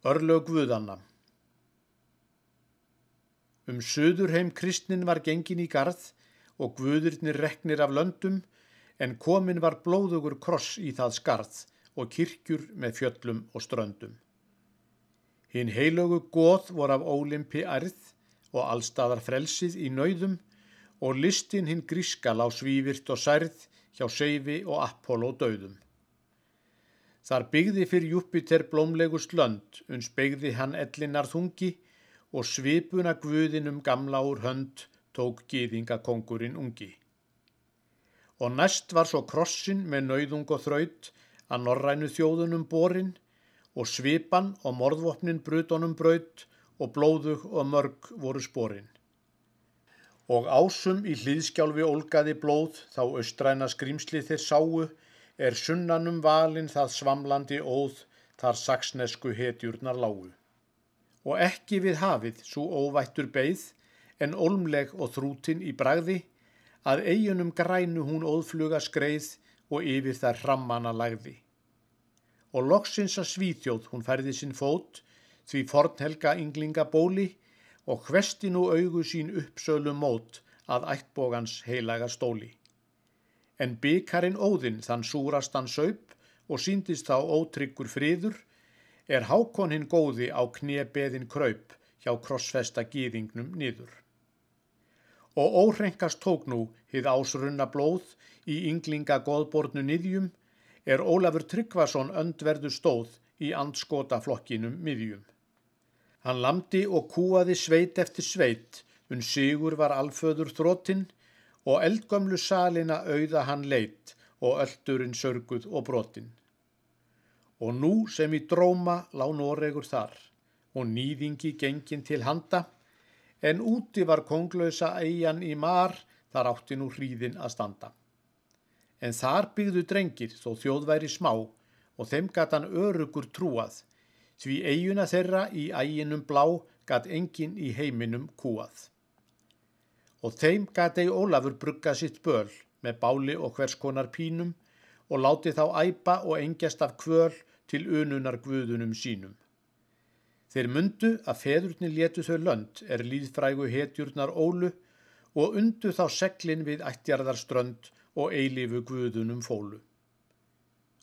Örlög Guðanna Um söðurheim kristnin var gengin í garð og guðurnir reknir af löndum en komin var blóðugur kross í það skarð og kirkjur með fjöllum og ströndum. Hinn heilögu goð vor af ólimpi ærð og allstaðar frelsið í nauðum og listin hinn gríska lá svívirt og særð hjá Seifi og Apollo döðum. Þar byggði fyrir Júpiter blómlegust lönd, uns byggði hann ellinar þungi og svipuna guðinum gamla úr hönd tók gýðingakongurinn ungi. Og næst var svo krossin með nauðung og þraut að norrænu þjóðunum borin og svipan og morðvopnin brutonum braut og blóðug og mörg voru sporin. Og ásum í hlýðskjálfi olgaði blóð þá austræna skrýmsli þeir sáu er sunnanum valin það svamlandi óð þar saksnesku hetjurnar lágu. Og ekki við hafið svo óvættur beigð en olmleg og þrútin í bragði að eigunum grænu hún óðfluga skreið og yfir þær hrammana lagði. Og loksins að svíþjóð hún færði sinn fót því fornhelga ynglinga bóli og hvesti nú augu sín uppsölu mót að ættbógans heilaga stóli en byggarinn óðinn þann súrastan saup og síndist þá ótryggur friður, er hákon hinn góði á kniebeðin kraup hjá krossfesta gýðingnum niður. Og óhrenkast tók nú hið ásrunna blóð í ynglinga goðbornu niðjum, er Ólafur Tryggvason öndverðu stóð í andskota flokkinum miðjum. Hann lamdi og kúaði sveit eftir sveit, unn sigur var alföður þróttinn, og eldgömlu salina auða hann leitt og öldurinn sörguð og brotin. Og nú sem í dróma lá Noregur þar og nýðingi gengin til handa, en úti var konglausa eigin í mar, þar átti nú hríðin að standa. En þar byggðu drengir þó þjóðværi smá og þeim gat hann örugur trúað, því eiguna þeirra í æginum blá gat engin í heiminum kúað og þeim gati Ólafur brugga sitt böl með báli og hvers konar pínum og láti þá æpa og engjast af kvöl til ununar guðunum sínum. Þeir mundu að feðurnir letu þau lönd er líðfrægu hetjurnar ólu og undu þá seglin við ættjarðarströnd og eilifu guðunum fólu.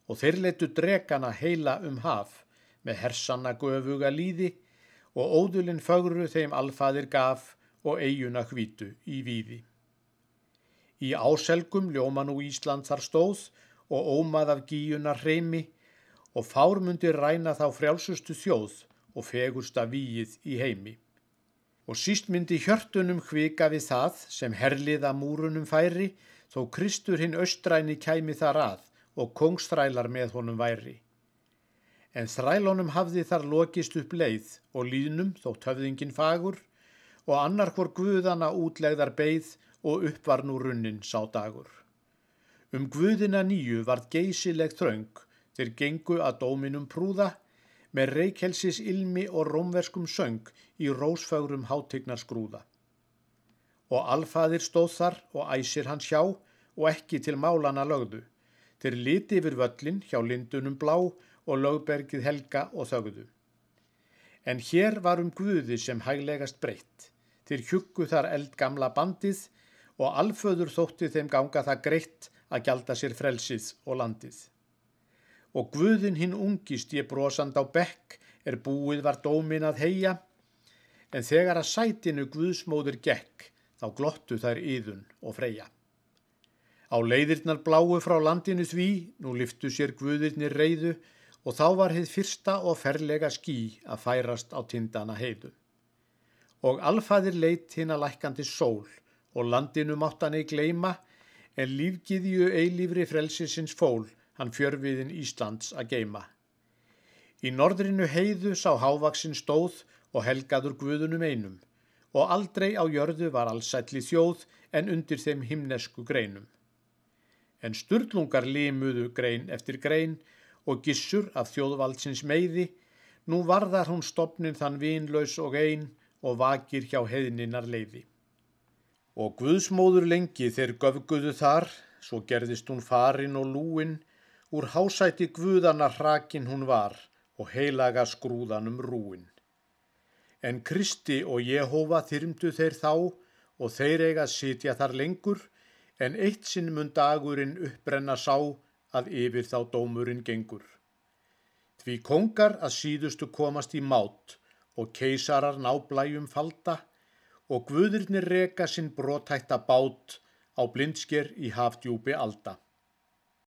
Og þeir letu drekana heila um haf með hersanna göfuga líði og ódulinn fögru þeim alfaðir gaf og eiguna hvítu í víði. Í áselgum ljóma nú Ísland þar stóð og ómað af gíunar hreimi og fármundi ræna þá frjálsustu þjóð og fegursta víið í heimi. Og síst myndi hjörtunum hvika við það sem herliða múrunum færi þó Kristur hinn austræni kæmi þar að og kongstrælar með honum væri. En þrælunum hafði þar lokist upp leið og líðnum þó töfðingin fagur og annar hvort guðana útlegðar beigð og upp var nú runnin sá dagur. Um guðina nýju vart geysileg þraung þeir gengu að dóminum prúða með reykjelsis ilmi og rómverskum söng í rósfögrum hátegnar skrúða. Og alfaðir stóð þar og æsir hans hjá og ekki til málana lögðu. Þeir liti yfir völlin hjá lindunum blá og lögbergið helga og þögðu. En hér var um guði sem hæglegast breytt. Þeir hjuggu þar eldgamla bandið og alföður þótti þeim ganga það greitt að gjalda sér frelsið og landið. Og Guðin hinn ungist ég brosand á bekk er búið var dómin að heia, en þegar að sætinu Guðsmóður gekk þá glottu þær yðun og freyja. Á leiðirnar bláu frá landinu því, nú liftu sér Guðirnir reyðu og þá var heið fyrsta og ferlega skí að færast á tindana heiðu og alfaðir leitt hinn að lækandi sól og landinu máttan ei gleima en lífgiðju eilífri frelsisins fól hann fjörfiðin Íslands að geima. Í norðrinu heiðu sá hávaksin stóð og helgaður guðunum einum og aldrei á jörðu var allsætli þjóð en undir þeim himnesku greinum. En sturlungar limuðu grein eftir grein og gissur af þjóðvaldsins meiði, nú varðar hún stopnin þann vínlaus og einn og vakir hjá heiðninnar leiði. Og Guðsmóður lengi þeir göfguðu þar, svo gerðist hún farin og lúin, úr hásæti Guðana hrakin hún var og heilaga skrúðanum rúin. En Kristi og Jehova þyrmdu þeir þá og þeir eiga sitja þar lengur, en eitt sinn mun dagurinn uppbrenna sá að yfir þá dómurinn gengur. Því kongar að síðustu komast í mát og keisarar ná blæjum falda og guðurnir reka sinn brotætta bát á blindsker í hafdjúpi alda.